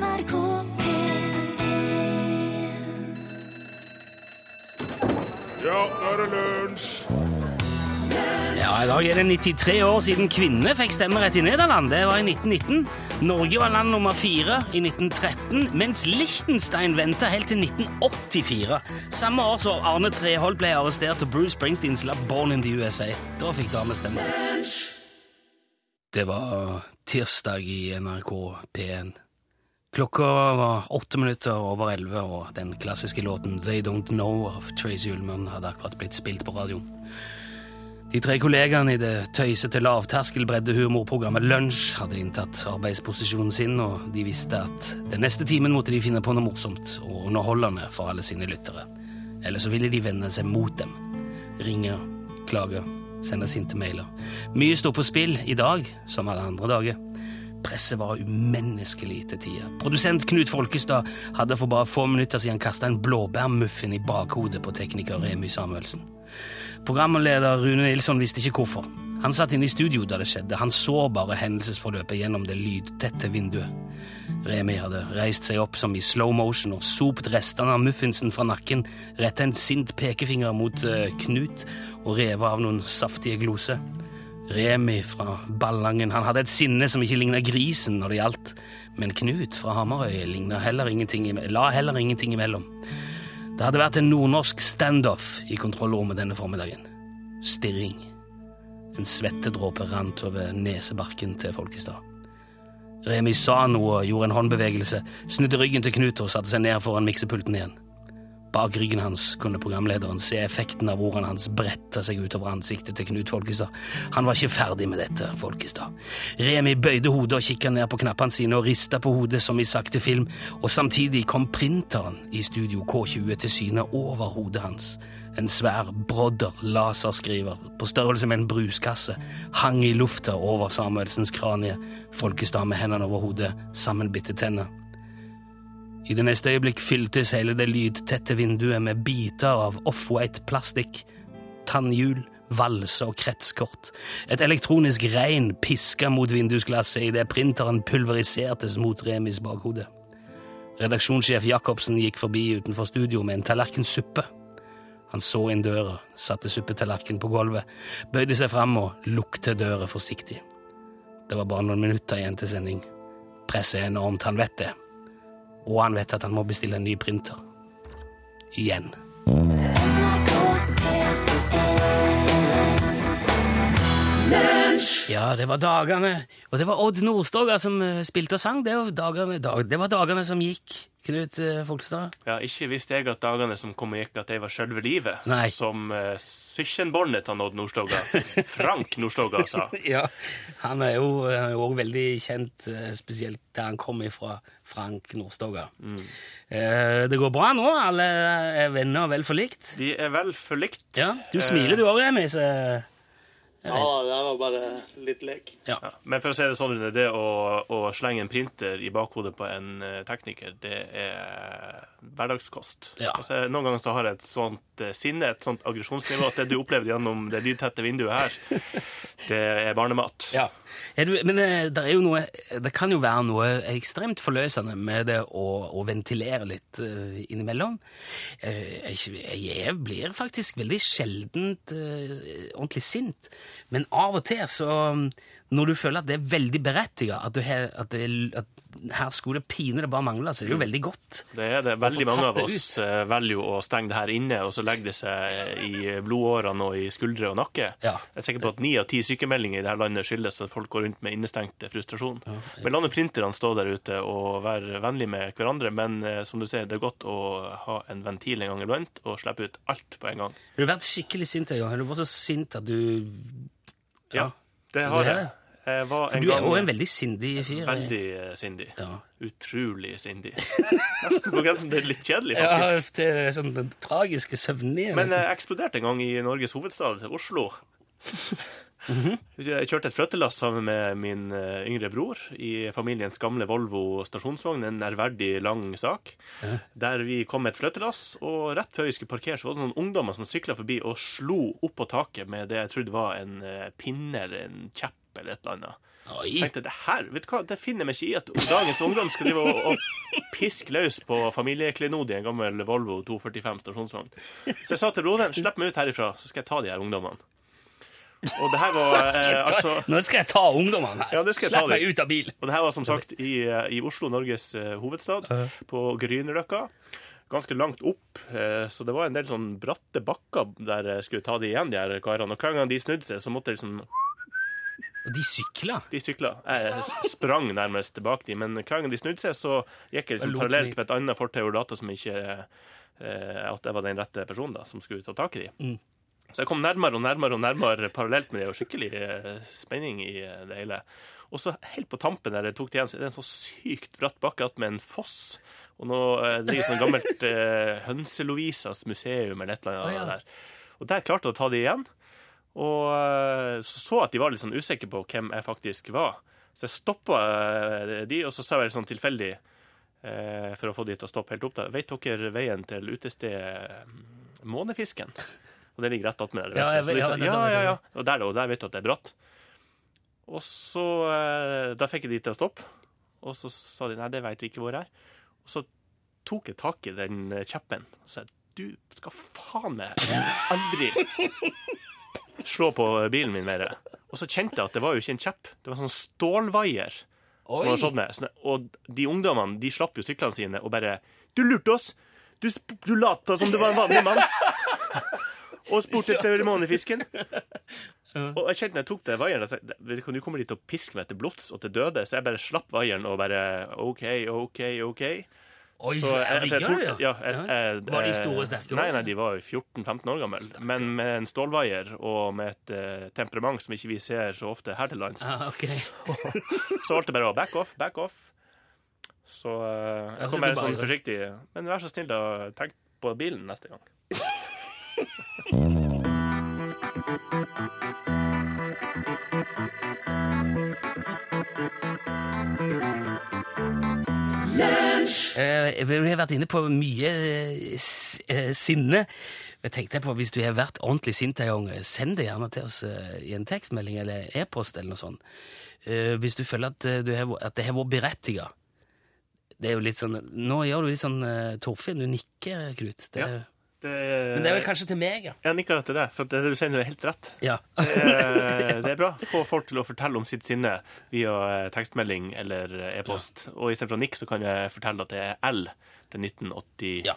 NRK P1 Ja, nå er det lunsj! Ja, I dag er det 93 år siden kvinnene fikk stemmerett i Nederland. Det var i 1919. Norge var land nummer fire i 1913, mens Liechtenstein venta helt til 1984. Samme år som Arne Treholt ble arrestert og Bruce Springsteen slapp Born in the USA. Da fikk damer stemme. Det var tirsdag i NRK P1. Klokka var åtte minutter over elleve, og den klassiske låten They Don't Know av Tracy Ullman hadde akkurat blitt spilt på radioen. De tre kollegaene i det tøysete lavterskelbreddehumorprogrammet Lunsj hadde inntatt arbeidsposisjonen sin, og de visste at den neste timen måtte de finne på noe morsomt og underholdende for alle sine lyttere. Eller så ville de vende seg mot dem. Ringe, klage, sende sinte mailer. Mye står på spill i dag, som alle andre dager. Presset var umenneskelig til tider. Produsent Knut Folkestad hadde for bare få minutter siden kasta en blåbærmuffin i bakhodet på tekniker Remy Samuelsen. Programleder Rune Nilsson visste ikke hvorfor. Han satt inne i studio da det skjedde. Han så bare hendelsesforløpet gjennom det lydtette vinduet. Remi hadde reist seg opp som i slow motion og sopt restene av muffinsen fra nakken, retta en sint pekefinger mot eh, Knut og revet av noen saftige gloser. Remi fra Ballangen han hadde et sinne som ikke ligna grisen når det gjaldt, men Knut fra Hamarøy heller la heller ingenting imellom. Det hadde vært en nordnorsk standoff i kontrollrommet denne formiddagen. Stirring. En svettedråpe rant over nesebarken til Folkestad. Remi sa noe og gjorde en håndbevegelse, snudde ryggen til Knut og satte seg ned foran miksepulten igjen. Bak ryggen hans kunne programlederen se effekten av ordene hans brette seg utover ansiktet til Knut Folkestad. Han var ikke ferdig med dette, Folkestad. Remi bøyde hodet og kikka ned på knappene sine og rista på hodet som i sakte film, og samtidig kom printeren i Studio K20 til syne over hodet hans. En svær brodder laserskriver på størrelse med en bruskasse hang i lufta over Samuelsens kranie, Folkestad med hendene over hodet, sammenbitte tenner. I det neste øyeblikk fyltes hele det lydtette vinduet med biter av off-white plastikk, tannhjul, valser og kretskort. Et elektronisk regn piska mot vindusglasset idet printeren pulverisertes mot Remis bakhode. Redaksjonssjef Jacobsen gikk forbi utenfor studio med en tallerken suppe. Han så inn døra, satte suppetallerkenen på gulvet, bøyde seg fram og lukte døra forsiktig. Det var bare noen minutter igjen til sending. Presset er enormt, han vet det. Og han vet at han må bestille en ny printer. Igjen. Ja, det var dagene. Og det var Odd Nordstoga som eh, spilte og sang. Det var dagene, dag, det var dagene som gikk, Knut Folkstad. Folkestad. Ja, ikke visste jeg at dagene som kom og gikk, at det var sjølve livet. Nei. Som uh, søskenbarnet til Odd Nordstoga, Frank Nordstoga, sa. Ja, han er jo òg veldig kjent, eh, spesielt der han kom ifra, Frank Nordstoga. Eh, det går bra nå? Alle er venner og vel forlikt? Vi er vel forlikt. Ja, Du smiler du òg, Remi. Ja, det var bare litt lek. ja. Ja, men for å si det sånn, det å, å slenge en printer i bakhodet på en eh, tekniker, det er hverdagskost. Ja. Altså, noen ganger så har jeg et sånt eh, sinne, et sånt aggresjonsnivå, at det du opplevde gjennom det lydtette vinduet her, det er barnemat. Ja. Du, men eh, det noe Det kan jo være noe ekstremt forløsende med det å, å ventilere litt uh, innimellom. Uh, jeg, jeg blir faktisk veldig sjeldent uh, ordentlig sint, men av og til så Når du føler at det er veldig berettiget, at, at, at her skulle det pinlig bare mangle, så er det jo veldig godt. Det er det. Veldig mange av oss eh, velger jo å stenge det her inne, og så legger det seg i blodårene og i skuldre og nakke. Ja. Jeg er sikker på at ni av ti sykemeldinger i dette landet skyldes at folk går rundt med innestengte frustrasjon. Men la nå printerne stå der ute og være vennlige med hverandre, men eh, som du sier, det er godt å ha en ventil en gang iblant og slippe ut alt på en gang. Har du vært skikkelig sint en gang? Har du vært så sint at du Ja, det har er jeg. Jeg var For en du er jo en veldig sindig fyr. veldig eh, sindig. Ja. Utrolig sindig. Nesten på grensen til litt kjedelig, Ja, det er sånn den tragiske søvnlige. Men jeg eksploderte en gang i Norges hovedstad, Oslo. Jeg kjørte et flyttelass sammen med min eh, yngre bror i familiens gamle Volvo stasjonsvogn. En ærverdig, lang sak. Der vi kom med et flyttelass, og rett før vi skulle parkere, så var det noen ungdommer som sykla forbi og slo opp på taket med det jeg trodde var en eh, pinne eller en kjepp eller et eller annet. Oi. Jeg tenkte, det her, vet du hva, det finner jeg meg ikke i at dagens ungdom skal drive og, og piske løs på familieklenod i en gammel Volvo 245 stasjonsvogn. Så jeg sa til broderen, slipp meg ut herifra, så skal jeg ta de her ungdommene. Og det her var eh, altså Nå skal jeg ta ungdommene her. Ja, jeg Slipp meg ut av bilen. Og det her var som sagt i, eh, i Oslo, Norges eh, hovedstad, på Grünerløkka. Ganske langt opp, eh, så det var en del sånn bratte bakker der jeg skulle ta de igjen, de her karene. Og hver gang de snudde seg, så måtte jeg liksom de sykla. De sykla. Jeg sprang nærmest bak de, men hver gang de snudde seg, så gikk jeg liksom parallelt med et annet fortau og data som ikke eh, At jeg var den rette personen da, som skulle ta tak i de. Mm. Så jeg kom nærmere og nærmere og nærmere parallelt med det, og skikkelig eh, spenning i eh, det hele. Og så helt på tampen der jeg tok det igjen, så er det en så sykt bratt bakke att med en foss. Og nå eh, det ligger sånn gammelt eh, Hønse-Lovisas museum eller et eller annet oh, ja. der. Og der klarte jeg å ta det igjen. Og eh, så så at de var litt sånn usikre på hvem jeg faktisk var. Så jeg stoppa de, og så sa jeg litt sånn tilfeldig, eh, for å få de til å stoppe helt opp, da Vet dere veien til utestedet Månefisken? Og det ligger rett attmed der. Ja, jeg Så de sa, ja, ja, ja. Og der, og der vet du at det er bratt. Og så eh, Da fikk jeg de til å stoppe. Og så sa de nei, det vet vi ikke hvor er. Og så tok jeg tak i den eh, kjeppen og sa du skal faen meg aldri slå på bilen min mer. Og så kjente jeg at det var jo ikke en kjepp, det var sånn stålvaier. Som hadde slått med. Og de ungdommene de slapp jo syklene sine og bare Du lurte oss! Du, du lata som du var en vanlig mann! Og spurte etter månefisken. Og jeg kjente når jeg tok det vaieren, at jeg- du kommer dit og pisker piske meg til blods og til døde, så jeg bare slapp vaieren og bare OK, OK, OK. Oi, Så jeg- er for jeg rigga, ja. ja, jeg- jeg- Var de store og sterke? Nei, nei, de var 14-15 år gamle. Men med en stålvaier og med et uh, temperament som ikke vi ser så ofte her til lands, Ah, okay. så valgte jeg bare å back off, back off. Så uh, jeg kom bare- sånn forsiktig. Men vær så snill da, tenk på bilen neste gang. Eh, Vi har vært inne på mye eh, eh, sinne. Jeg tenkte på, Hvis du har vært ordentlig sint en gang, send det gjerne til oss eh, i en tekstmelding eller e-post. eller noe sånt. Hvis du føler at, du har, at det har vært berettiget. Det er jo litt sånn, Nå gjør du litt sånn Torfinn, du nikker, Knut. Det, Ja. Det, Men det er vel kanskje til meg, ja. Jeg nikker til det, for det du sier nå er helt rett. ja. Eh, det er bra. Få folk til å fortelle om sitt sinne via eh, tekstmelding eller eh, e-post. Og istedenfor å nikke, så kan jeg fortelle at det er L til 1987. Ja.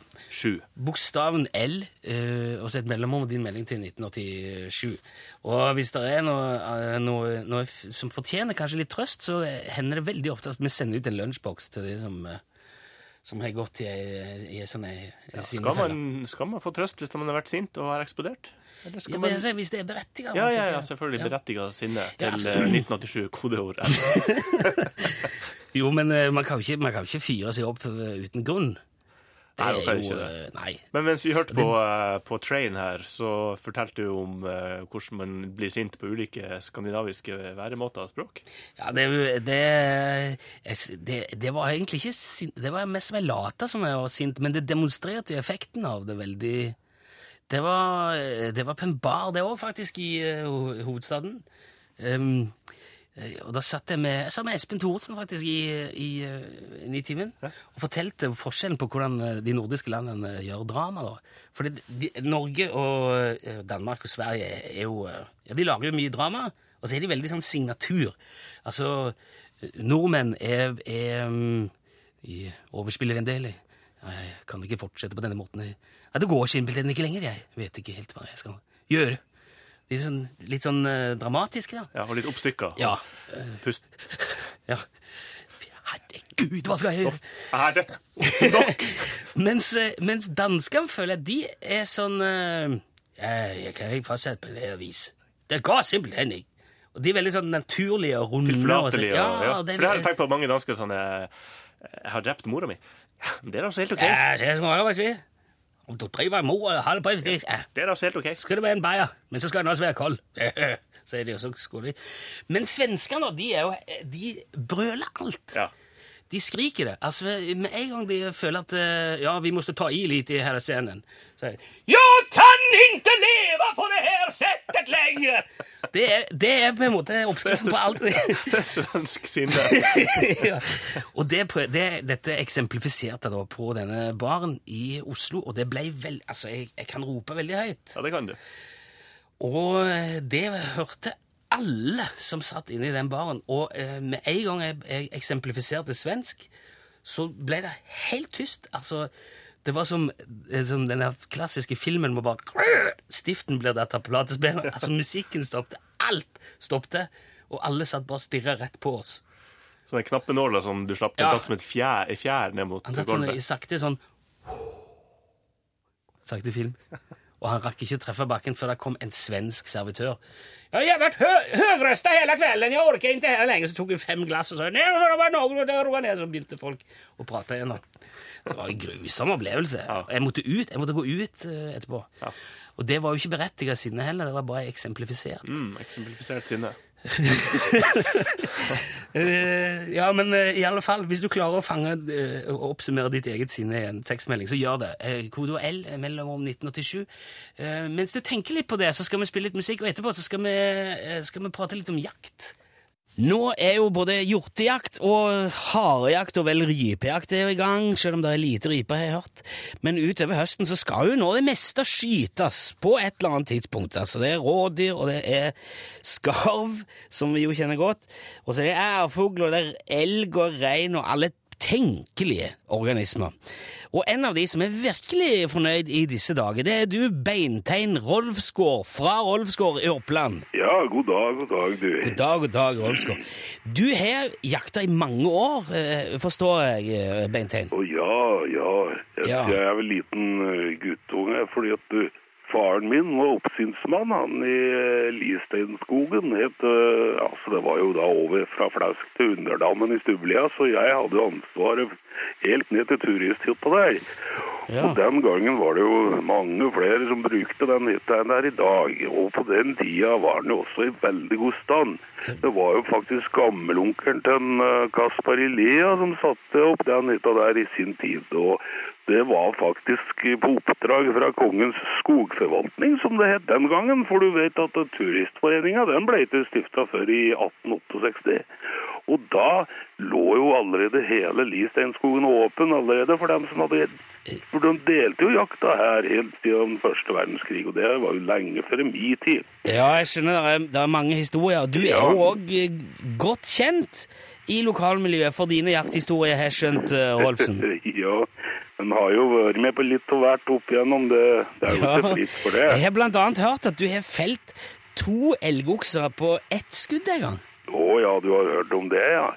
Bokstaven L, eh, og så et mellomrom din melding til 1987. Og hvis det er noe, eh, noe, noe som fortjener kanskje litt trøst, så hender det veldig ofte at vi sender ut en lunsjboks til de som, eh, som har gått i, i ei sånn ei- ei Skal man, skal man få trøst hvis man har vært sint og har eksplodert? Eller Ja, skal men man... jeg hvis det er berettiga. Ja, ja, ja, selvfølgelig. Ja. Berettiga sinne Ja, til altså- eh, 1987, kodeord L. Jo, men eh, man kan jo ikke, man kan jo ikke fyre seg opp eh, uten grunn. Det Nei, er jo ikke eh, Nei. Men mens vi hørte på, eh, på Train her, så fortalte du om eh, hvordan man blir sint på ulike skandinaviske væremåter og språk. Ja, det, det, jeg det, det var egentlig ikke sint, det var mest som jeg lata som jeg var sint, men det demonstrerte jo effekten av det veldig Det var, det var på en bar, det òg, faktisk, i hovedstaden. Um, og da satt jeg med, jeg satt med Espen Thorsen faktisk i, i, eh, i Nitimen og fortalte forskjellen på hvordan eh, de nordiske landene gjør drama. da. For Norge og eh, Danmark og Sverige er jo eh, ja, De lager jo mye drama, og så er de veldig sånn signatur. Altså, eh, nordmenn er, er De overspiller en del. jeg. Jeg kan ikke fortsette på denne måten. Nei, det går simpelthen ikke lenger. Jeg vet ikke helt hva jeg skal gjøre. Litt sånn, litt sånn eh, dramatisk, ja. Ja, og litt oppstykka. Ja. Pust. ja. Herregud, hva skal jeg gjøre? Er det nok? Mens, eh, mens danskene føler at de er sånn uh, ja, Jeg kan ikke fortsette på det vis. Det går simpelthen ikke. Og de er veldig sånn naturlige og runde. Tilflatelige så- Tilforlatelige. og- Ja, For det, har jeg tenkt på mange dansker sånn Jeg har drept mora mi. Ja, det er altså helt OK. Ja, så er skal holde meg Om du driver mor og halve på ja, Det er da helt OK. skal det være en bayer, men så skal den også være kold. Sier de, og så skåler de. Men svenskene, de er jo De brøler alt. Ja. De skriker det. Altså, Med en gang de føler at eh, ja, vi måtte ta i litt i denne scenen, så er det Jeg kan ikke leve på det her settet lenger! Det er, det er på en måte oppskriften på alt. Det er svensk sinne. ja. Og det, det, dette eksemplifiserte da på denne baren i Oslo, og det ble vel Altså, jeg, jeg kan rope veldig høyt. Ja, det kan du. Og eh, det hørte alle som satt inne i den baren. Og eh, med en gang jeg, jeg eksemplifiserte svensk, så ble det helt tyst. Altså, det var som, eh, som den klassiske filmen hvor bare Stiften blir dette platespilleren. Altså, musikken stoppet. Alt stoppet. Og alle satt bare og stirra rett på oss. Sånne knappenåler som du slapp, den Ja. datt som et fjær, fjær ned mot Han satt sånn i sakte sånn Sakte film. Og han rakk ikke treffe bakken før det kom en svensk servitør. Jeg har vært hø høyrøsta hele kvelden, jeg orker ikke her lenger. Så tok hun fem glass og sa «Nei, det var noe, det roa ned. Så begynte folk å prate igjen. Det var en grusom opplevelse. Jeg måtte ut, jeg måtte gå ut eh, etterpå. Ja. Og det var jo ikke berettiget sinne heller, det var bare eksemplifisert. Mm, eksemplifisert sinne. Eh, ja, men eh, i alle fall, hvis du klarer å fange eh, og oppsummere ditt eget sinne i en tekstmelding, så gjør det. Kodo L eh, mellom om 1987. Eh, mens du tenker litt på det, så skal vi spille litt musikk, og etterpå så skal vi, eh, skal vi prate litt om jakt. Nå er jo både hjortejakt og harejakt og vel rypejakt er i gang, selv om det er lite rype, har jeg hørt. Men utover høsten så skal jo nå det meste skytes på et eller annet tidspunkt. Altså det er rådyr, og det er skarv, som vi jo kjenner godt, og så er det ærfugl, og det er elg og rein og alle tenkelige organismer. Og en av de som er virkelig fornøyd i disse dager, det er du, beintein Rolfsgård fra Rolfsgård i Oppland. Ja, god dag, god dag, du. God dag, god dag, Rolfsgård. Du har jakta i mange år, eh, forstår jeg, eh, Beintein. Å ja, ja. Jeg, Ja. jeg er vel liten eh, guttunge, fordi at du, faren min var oppsynsmann, han i uh, Listeinskogen. Het, eh, altså det var jo da over fra Flausk til Underdammen i Stublia, så jeg hadde ansvaret helt ned til turisthytta der. Ja. Og den gangen var det jo mange flere som brukte den hytta enn det er i dag. Og på den tida var den jo også i veldig god stand. Det var jo faktisk gammelonkelen til en, eh, Kaspar Ilea som satte opp den hytta der i sin tid. Og det var faktisk på oppdrag fra kongens skogforvaltning, som det het den gangen. For du vet at turistforeninga den ble ikke stifta før i 1868. Og da lå jo allerede hele Listeinskogen åpen allerede for dem som hadde For de delte jo jakta her helt siden første verdenskrig, og det var jo lenge før min tid. Ja, jeg skjønner, det er, det er mange historier. Du er Ja. jo òg godt kjent i lokalmiljøet for dine jakthistorier, har jeg skjønt, eh, Rolfsen. ja, men har jo vært med på litt av hvert opp igjennom. Det, det er jo Ja. ikke fritt for det. Jeg har blant annet hørt at du har felt to elgokser på ett skudd en gang. Å ja, du har hørt om det, ja.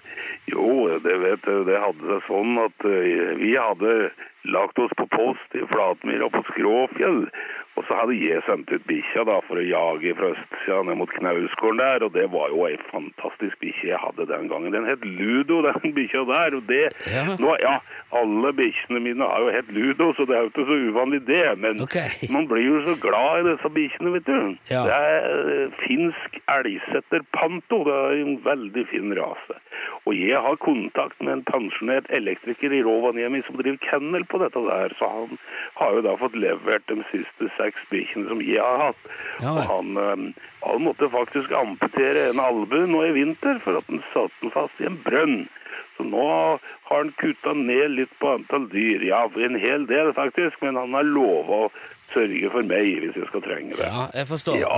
Jo, det vet du, det hadde seg sånn at eh, vi hadde lagt oss på post i Flatmyra på Skråfjell. Og så hadde jeg sendt ut bikkja da for å jage fra østsida ned mot Knausgården der, og det var jo ei fantastisk bikkje jeg hadde den gangen. Den het Ludo, den bikkja der, og det Ja. Nå, ja, alle bikkjene mine har jo hett Ludo, så det er jo ikke så uvanlig det, men okay. man blir jo så glad i disse bikkjene, vet du. Ja. Det er eh, finsk elgsetter Panto. Det er en veldig fin rase. Og jeg har kontakt med en pensjonert elektriker i Rovaniemi som driver kennel på dette der, så han har jo da fått levert de siste seks bikkjene som jeg har hatt. Ja og han, eh, han måtte faktisk amputere en albue nå i vinter for at den satt den fast i en brønn. Så nå har han kutta ned litt på antall dyr. Ja, en hel del faktisk, men han har lova å sørge for meg hvis jeg skal trenge det. Ja, jeg forstår. Ja,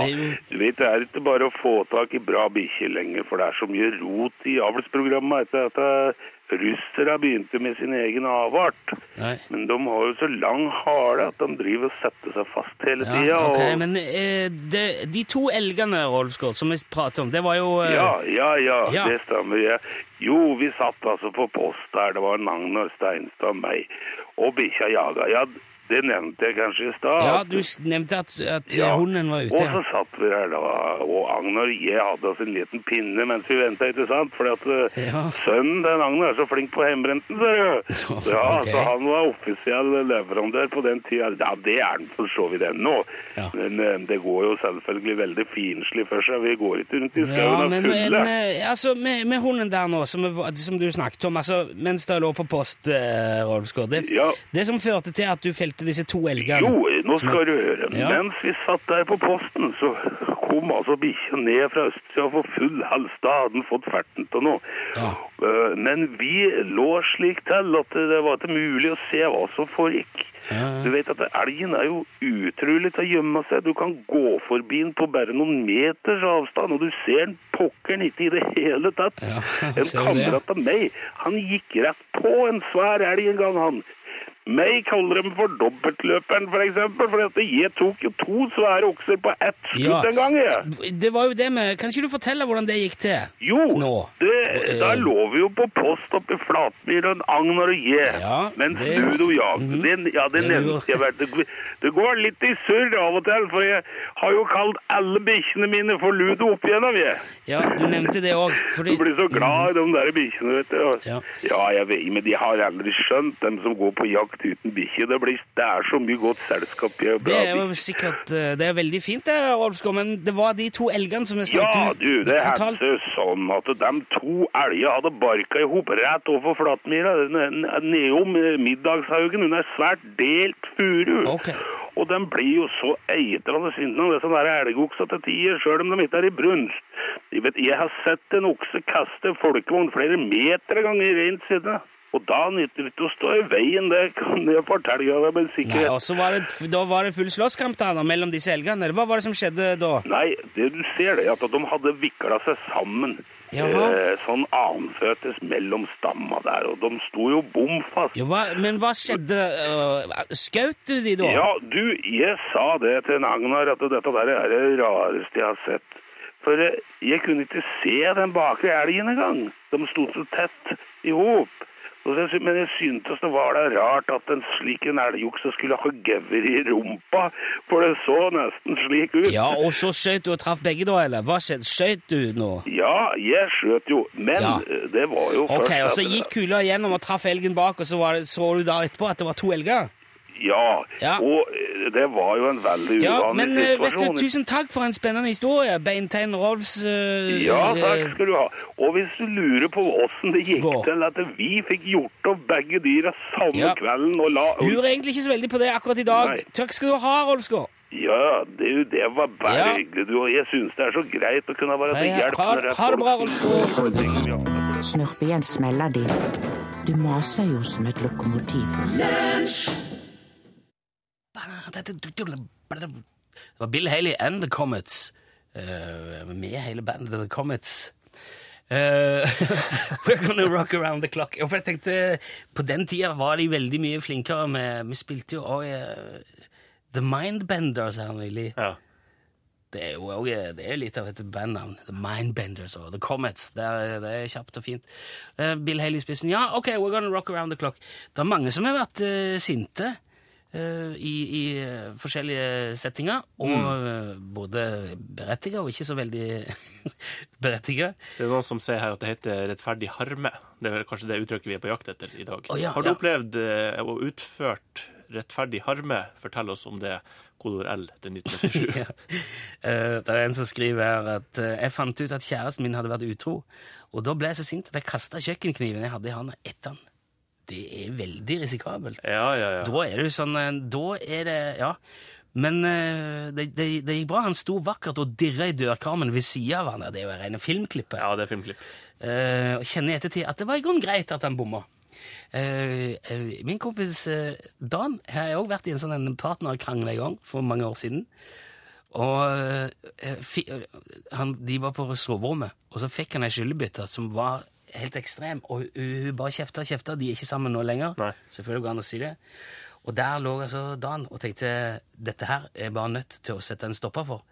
du vet, det er ikke bare å få tak i bra bikkjer lenger, for det er så mye rot i avlsprogrammet etter at eh, russere begynte med sin egen avart. Nei. Men de har jo så lang hale at de driver og setter seg fast hele tida. Ja, ok, og... Men eh, det, de to elgene, Rolfsgård, som vi prater om, det var jo eh, Ja, ja, ja, Ja. det stemmer. Ja. Jo, vi satt altså på post der. Det var Nagnar Steinstad og meg. Og bikkja jaga. Ja, det nevnte jeg kanskje i stad. Ja, du nevnte at, at Ja. hunden var ute. Og så satt vi der da, og Agnar jeg hadde oss en liten pinne mens vi venta, ikke sant? Fordi at eh, Ja. sønnen den Agnar er så flink på hjemmebrenten, ser du. Ja, okay. så han var offisiell leverandør på den tida. Ja, det er han for så vidt ennå. Ja. Men eh, det går jo selvfølgelig veldig finslig for seg. Vi går ikke rundt i Ja, skauen og men, men eh, altså, med, med hunden der nå, som, som du snakket om, altså, mens det lå på post, eh, Rolfsgård, det, Ja. det som førte til at du felte møtte disse to elgene? Jo, nå skal du høre. Ja. Mens vi satt der på posten, så kom altså bikkja ned fra østsida for full hals. Da hadde den fått ferten til noe. Ja. Eh, Men vi lå slik til at det var ikke mulig å se hva som foregikk. Ja. Du vet at elgen er jo utrolig til å gjemme seg. Du kan gå forbi den på bare noen meters avstand, og du ser den pokkeren ikke i det hele tatt. Ja, en kamerat av meg, han gikk rett på en svær elg en gang, han. Meg kaller dem for dobbeltløperen, for eksempel, for jeg tok jo to svære okser på ett skudd Ja. en gang, jeg. Det var jo det med Kan ikke du fortelle hvordan det gikk til? Jo, Nå. det, da lå vi jo på post oppe i Flatmyren, Agnar og jeg. Ja, mens det- Ludo jag. mm. det, ja, det nevnte jeg vel. Det, går litt i surr av og til, for jeg har jo kalt alle bikkjene mine for Ludo opp igjennom, jeg. Ja, du nevnte det òg. Du blir så glad i de der bikkjene, vet du. Ja. Ja, jeg vet, men de har aldri skjønt, dem som går på jakt uten bikkje. Det, det er så mye godt selskap i Det bra er jo sikkert eh, Det er veldig fint, det, Rolfsgaard, men det var de to elgene som jeg sa Ja, du, det er hendte sånn at de to elgene hadde barka i hop rett overfor Flatmyra, nedom eh, middagshaugen under svært delt furu. Okay. Og de blir jo så eitrende av disse der elgoksa til tider, sjøl om de ikke er i brunst. Jeg, vet, jeg har sett en okse kaste folkevogn flere meter ganger rent siden. Og da nytter det ikke å stå i veien, det kan jeg fortelle deg med sikkerhet. Nei, og så var det, Da var det full slåsskamp da, da, mellom disse elgene. Hva var det som skjedde da? Nei, det du ser det at de hadde vikla seg sammen. Eh, sånn annenføttes mellom stamma der, og de sto jo bom fast. Ja, hva, men hva skjedde? Uh, Skjøt du de da? Ja, du, jeg sa det til en Agnar, at dette der er det rareste jeg har sett. For eh, jeg kunne ikke se den bakre elgen engang. De sto så tett i hop. Men jeg syntes det var da rart at en slik en elgokse skulle ha gevir i rumpa, for det så nesten slik ut. Ja, og så skjøt du og traff begge da, eller? Hva skjedde? Skjøt du nå? Ja, jeg skjøt jo, men Ja. det var jo Ok, først og så gikk kula igjennom og traff elgen bak, og så, var det, så du da etterpå at det var to elger? Ja, Ja. og eh, det var jo en veldig Ja, uvanlig men eh, vet du, tusen takk for en spennende historie, Beintein Rolfs eh, Ja, takk skal du ha. Og hvis du lurer på åssen det gikk går. til at vi fikk gjort opp begge dyra samme Ja. kvelden og la Lurer egentlig ikke så veldig på det akkurat i dag. Nei. Takk skal du ha, Rolfsgaard. Ja, det, det var bare Ja. hyggelig, du. Og jeg syns det er så greit å kunne være til hjelp. ha- når det er ha det folk bra, Rolfsgaard. Snurp igjen smella di. Du maser jo som et lokomotiv. Det var Bill Haley and The Comets. Uh, med hele bandet The Comets. Uh, we're gonna rock around the clock. Ja, for jeg tenkte, På den tida var de veldig mye flinkere med Vi spilte jo òg uh, The Mindbenders her nylig. Ja. Det er jo også, det er litt av et bandnavn. The Mindbenders og The Comets. Det er, det er kjapt og fint. Eh, Bill Haley i spissen. Ja, ok, we're gonna rock around the clock. Det er mange som har vært eh, sinte eh, i, i eh, forskjellige settinger, og mm. både berettiga og ikke så veldig berettiga. Det er noen som sier her at det heter rettferdig harme. Det er kanskje det uttrykket vi er på jakt etter i dag. Oh, ja, Har du ja. opplevd eh, og utført rettferdig harme? Fortell oss om det. Kodord L til 1997. ja. Eh, det er en som skriver her at eh, jeg fant ut at kjæresten min hadde vært utro, og da ble jeg så sint at jeg kasta kjøkkenkniven jeg hadde i hånda etter han. Det er veldig risikabelt. Ja, ja, ja. Da er det sånn eh, Da er det Ja. Men eh, det, det, det gikk bra. Han sto vakkert og dirra i dørkarmen ved sida av han. Det er jo rene filmklippet. Ja, det er filmklipp. Eh, og kjenner i ettertid at det var i grunnen greit at han bomma. Min kompis Dan har òg vært i en sånn partnerkrangel en gang for mange år siden. Og eh, eh, han, de var på soverommet, og så fikk han ei skyllebytte som var helt ekstrem. Og hun, hun bare kjefta og kjefta. De er ikke sammen nå lenger. Nei. Selvfølgelig går det an å si det. Og der lå altså Dan og tenkte dette her er jeg bare nødt til å sette en stopper for.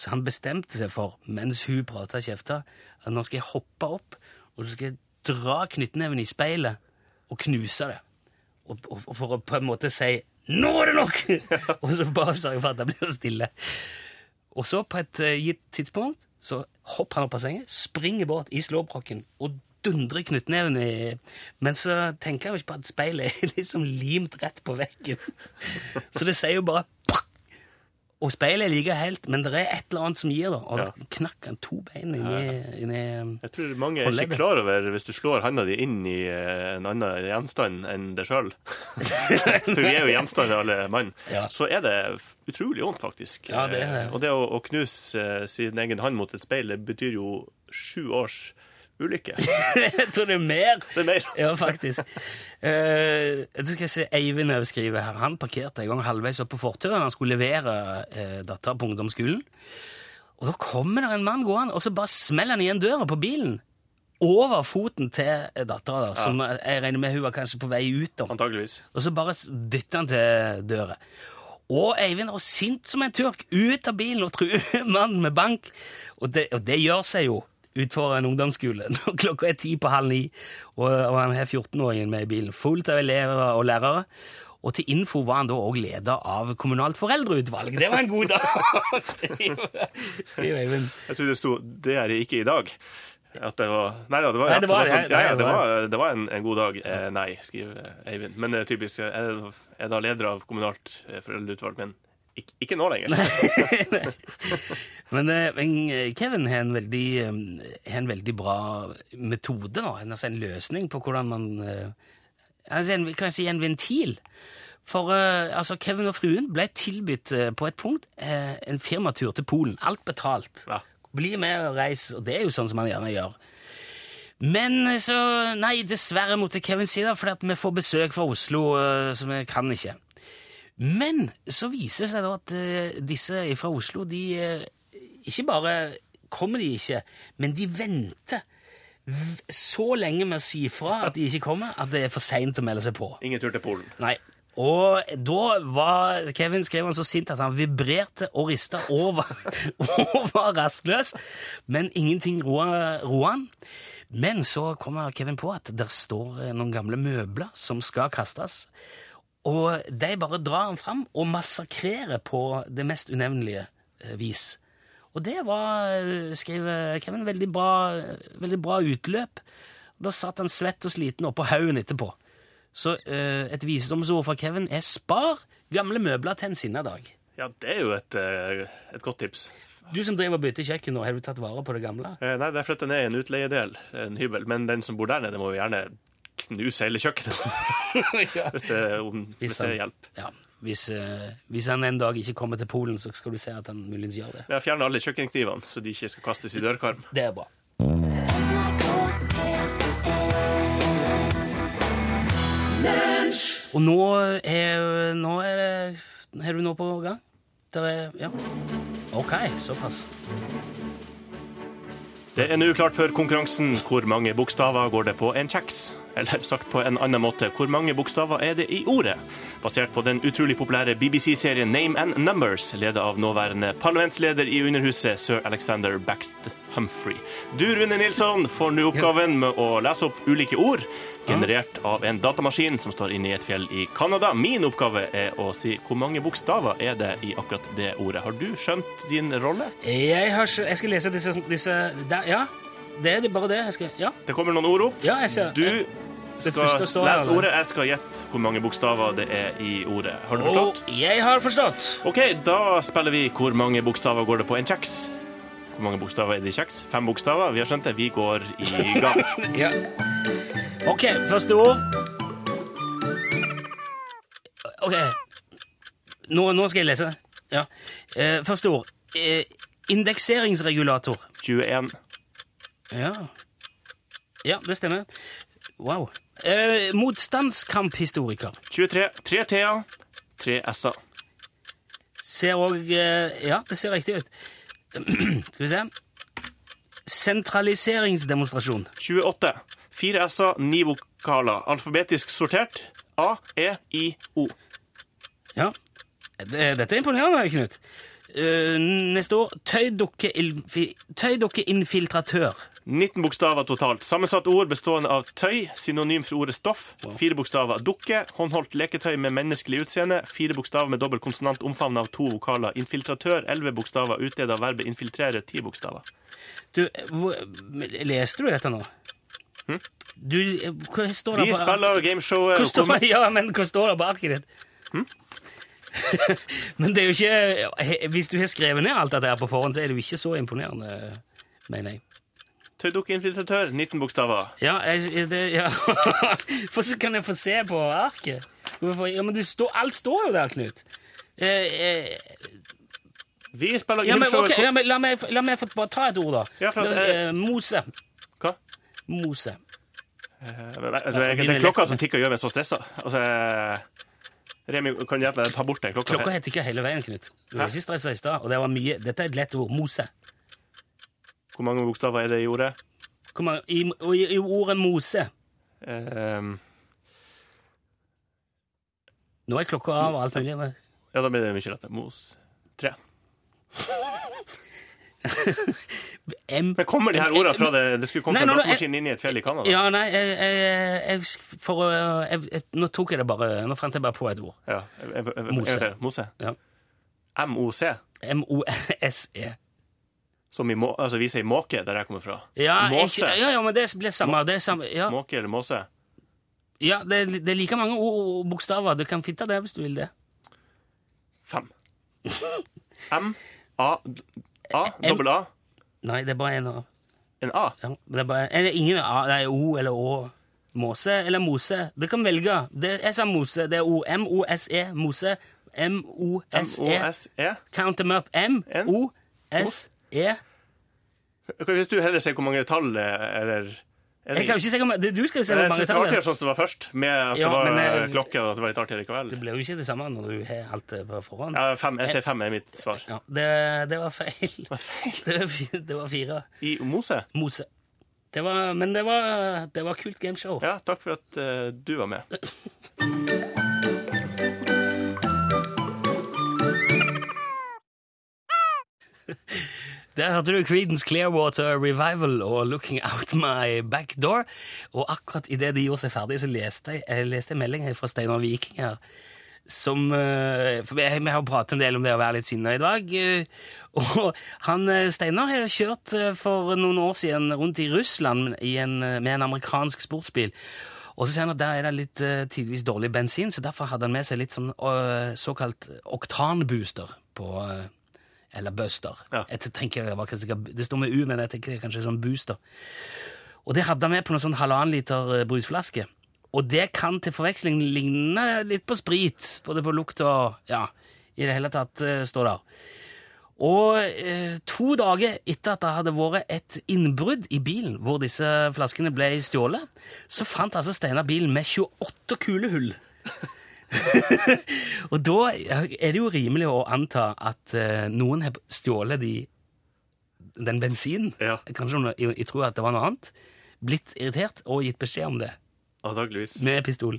Så han bestemte seg for, mens hun prata og kjefta, at nå skal jeg hoppe opp og så skal jeg dra knyttneven i speilet og knuse det. Og, og, og for å på en måte si 'nå er det nok!' og så bare sørge for at det blir stille. Og så, på et eh, gitt tidspunkt, så hopper han opp av sengen, springer bort i slåbroken og dundrer knyttneven i Men så tenker jeg jo ikke på at speilet er liksom limt rett på veggen. Så det sier jo bare «Pakk!» Og speilet ligger helt, men det er et eller annet som gir det. Og Ja. da knakk han to bein inni, inni Jeg tror mange er ikke klar over hvis du slår handa di inn i eh, en annen gjenstand enn deg sjøl. For vi er jo gjenstander alle mann. Ja. Så er det utrolig vondt, faktisk. Ja, det er det. Eh, Og det å, å knuse eh, sin egen hand mot et speil, det betyr jo sju års ulykke. Jeg tror det er mer. Det er mer. Ja, faktisk. Uh, du skal se, Eivind skriver her. Han parkerte en gang halvveis opp på fortauet. Han skulle levere uh, dattera på ungdomsskolen. Og da kommer det en mann gående, og så bare smeller han igjen døra på bilen. Over foten til dattera, da, som jeg regner med hun var kanskje på vei ut. da. Antageligvis. Og så bare dytter han til døra. Og Eivind var sint som en turk, ut av bilen og truer mannen med bank. Og det, og det gjør seg jo utfor en ungdomsskole når klokka er ti på halv ni, og, og han har 14-åringen med i bilen, fullt av elever og lærere. Og til info var han da òg leder av kommunalt foreldreutvalg. Det var en god dag! skriver, Eivind. Jeg tror det sto 'det er det ikke i dag'. At det var Nei da, det var, Nei, det var det var, sånn- ja, ja, det var- det var en, en god dag. Eh, nei, skriver Eivind. Men er typisk. Jeg er, er da leder av kommunalt eh, foreldreutvalg, men ikke, ikke nå lenger. Men, eh, men eh, Kevin har en veldig, eh, har en veldig bra metode, nå. En, altså en løsning på hvordan man altså en, Kan jeg si en ventil? For altså, Kevin og fruen ble tilbudt på et punkt en firmatur til Polen. Alt betalt. Ja. Bli med og reis, og det er jo sånn som man gjerne gjør. Men så Nei, dessverre måtte Kevin si det, at vi får besøk fra Oslo, så vi kan ikke. Men så viser det seg da at eh, disse fra Oslo, de eh, ikke bare kommer de ikke, men de venter så lenge med å si fra at de ikke kommer, at det er for seint å melde seg på. Ingen tur til Polen. Nei. Og da var Kevin skrev han så sint at han vibrerte og rista og var, og var rastløs. Men ingenting roa han. Men så kommer Kevin på at der står noen gamle møbler som skal kastes. Og de bare drar han fram og massakrerer på det mest unevnelige eh, vis. Og det var, eh, skriver Kevin, veldig bra, veldig bra utløp. Da satt han svett og sliten oppå haugen etterpå. Så uh, et visdomsord fra Kevin er spar gamle møbler til en sinna dag. Ja, det er jo et, et godt tips. Du som driver og bytter kjøkken nå, har du tatt vare på det gamle? Eh, Nei, det er fordi den er en utleiedel, en hybel, men den som bor der nede, må jo gjerne knuse hele kjøkkenet. Hvis det, om, hvis det hjelper. Ja, hvis, uh, hvis han en dag ikke kommer til Polen, så skal du se at han muligens gjør det. Jeg fjerner alle kjøkkenknivene, så de ikke skal kastes i dørkarm. Det er bra. Og nå er, nå er det Er du nå på gang? Er, ja. Ok, såpass. Det er nå klart for konkurransen Hvor mange bokstaver går det på en kjeks? Eller sagt på en annen måte, hvor mange bokstaver er det i ordet? Basert på den utrolig populære BBC-serien Name and Numbers, ledet av nåværende parlamentsleder i Underhuset, sir Alexander Baxt Humphrey. Du, Rune Nilsson, får nå oppgaven med å lese opp ulike ord, generert av en datamaskin som står inne i et fjell i Canada. Min oppgave er å si hvor mange bokstaver er det i akkurat det ordet. Har du skjønt din rolle? Jeg, har, skjønt. jeg skal lese disse, disse der, Ja, det er det bare det. Jeg skal, ja. Det kommer noen ord opp. ja, jeg ser. Du skal står lese ordet. Jeg skal gjette hvor mange bokstaver det er i ordet. Har du forstått? Og jeg har forstått. OK, da spiller vi Hvor mange bokstaver går det på en kjeks? Hvor mange bokstaver er det i kjeks? Fem bokstaver. Vi har skjønt det. Vi går i gang. Ja. Ok, første ord. Ok. Nå, nå skal jeg lese. Ja. Eh, første ord. Eh, indekseringsregulator. 21. Ja. Ja, det stemmer. Wow. Eh, motstandskamphistoriker. 23. Tre T-er, tre S-er. Ser òg eh, Ja, det ser riktig ut. Skal vi se. Sentraliseringsdemonstrasjon. 28. Fire S-er, ni vokaler. Alfabetisk sortert. A, E, I, O. Ja. Det, dette er imponerende, Knut. Eh, neste år tøydukkeilfi- tøyddukkeinfiltratør. 19 bokstaver totalt. Sammensatt ord bestående av tøy, synonym for ordet stoff. Fire bokstaver dukke, håndholdt leketøy med menneskelig utseende. Fire bokstaver med dobbel konsonant omfavnet av to vokaler. Infiltratør, elleve bokstaver. Utledet av verbet infiltrere, ti bokstaver. Du, leste du dette nå? Hm? Du, hva står det Vi på spiller gameshowet Ja, men hva står det på arket ditt? Men det er jo ikke Hvis du har skrevet ned alt dette her på forhånd, så er det jo ikke så imponerende, mener jeg. Tøydukkinfiltratør, 19 bokstaver. Ja, jeg, det, ja. Så kan jeg få se på arket. Ja, men du står, alt står jo der, Knut. Eh, eh, Vi spiller ja, men, okay, ja, men la, meg, la meg få bare ta et ord, da. Ja, at, eh, eh, Mose. Hva? Mose. det er klokka som tikker, gjør meg så stressa. Altså, eh, Remi, kan du hjelpe meg ta bort den klokka? Klokka heter ikke hele veien, Knut. Du var ikke stressa i stad. Og det var mye Dette er et lett ord. Mose. Hvor mange bokstaver er det i ordet? Kom an, i, i, I ordet mose Um, Nå er klokka av og alt mulig. men- ja, da blir det mye lettere. Mos. Tre. M Men kommer de her ordene fra det Det skulle komme Nei, fra en nå- nå- datamaskin inn i et fjell i Canada? Ja, nei, jeg, jeg, for, jeg, Nå tok jeg det bare Nå fant jeg bare på et ord. Ja. Mose. Mose. Ja. M-O-C. M-O-S-E. Som i må, altså vi sier måke, der jeg kommer fra. Ja, Måse. ja, ja, men det blir samme. Det er samme ja, Måke eller måse. ja det, det er like mange ord og bokstaver. Du kan fitte det hvis du vil det. Fem. M, A, A, dobbel A, Nei, det er bare en A. en A. ja, det er bare, Eller ingen A. Det er O eller Å. Måse eller mose. Du kan velge. Det, jeg sa mose. Det er O. M-O-S-E. Mose. M-O-S-E. M-O-S-E. Count them up. En. M-O-S-E. Hvis du heller sier hvor mange tall eh, eller er Jeg kan jo ikke si hvor mange Du skal jo se hvor Jeg mange synes det var tall det artigere sånn som det var først, med at Ja, det var men, eh, klokke og at det var litt artig likevel. Det blir jo ikke det samme når du har alt det på forhånd. Ja, fem, jeg sier fem er mitt svar. Ja, det, det var feil. Det var, feil? Det var, det var fire. I Mose? Mose. Det var, men det var, det var kult gameshow. Ja, takk for at uh, du var med. Der hørte du Creedence Clearwater Revival og Looking Out My Back Door. Og akkurat idet de gjorde seg ferdig, så leste jeg, jeg leste en melding fra Steinar Viking her. Som eh, For vi, har pratet en del om det å være litt sinna i dag. eh, Og han eh, Steinar har kjørt for noen år siden rundt i Russland en, med en amerikansk sportsbil. Og så sier han at der er det litt tidvis dårlig bensin, så derfor hadde han med seg litt sånn såkalt oktanbooster på Eller buster. Ja. Jeg tenker Det var kanskje, det står med U, men jeg tenker det er kanskje sånn booster. Og det hadde han med på noen sånn halvannen liter eh, brusflaske. Og det kan til forveksling ligne litt på sprit, både på lukt og Ja, i det hele tatt, eh, står der. Og eh, to dager etter at det hadde vært et innbrudd i bilen hvor disse flaskene ble stjålet, så fant altså Steinar bilen med 28 kulehull. og da er det jo rimelig å anta at eh, noen har stjålet de, den bensinen. Ja. Kanskje noen- jeg tror at det var noe annet. Blitt irritert og gitt beskjed om det Antakeligvis. med pistol.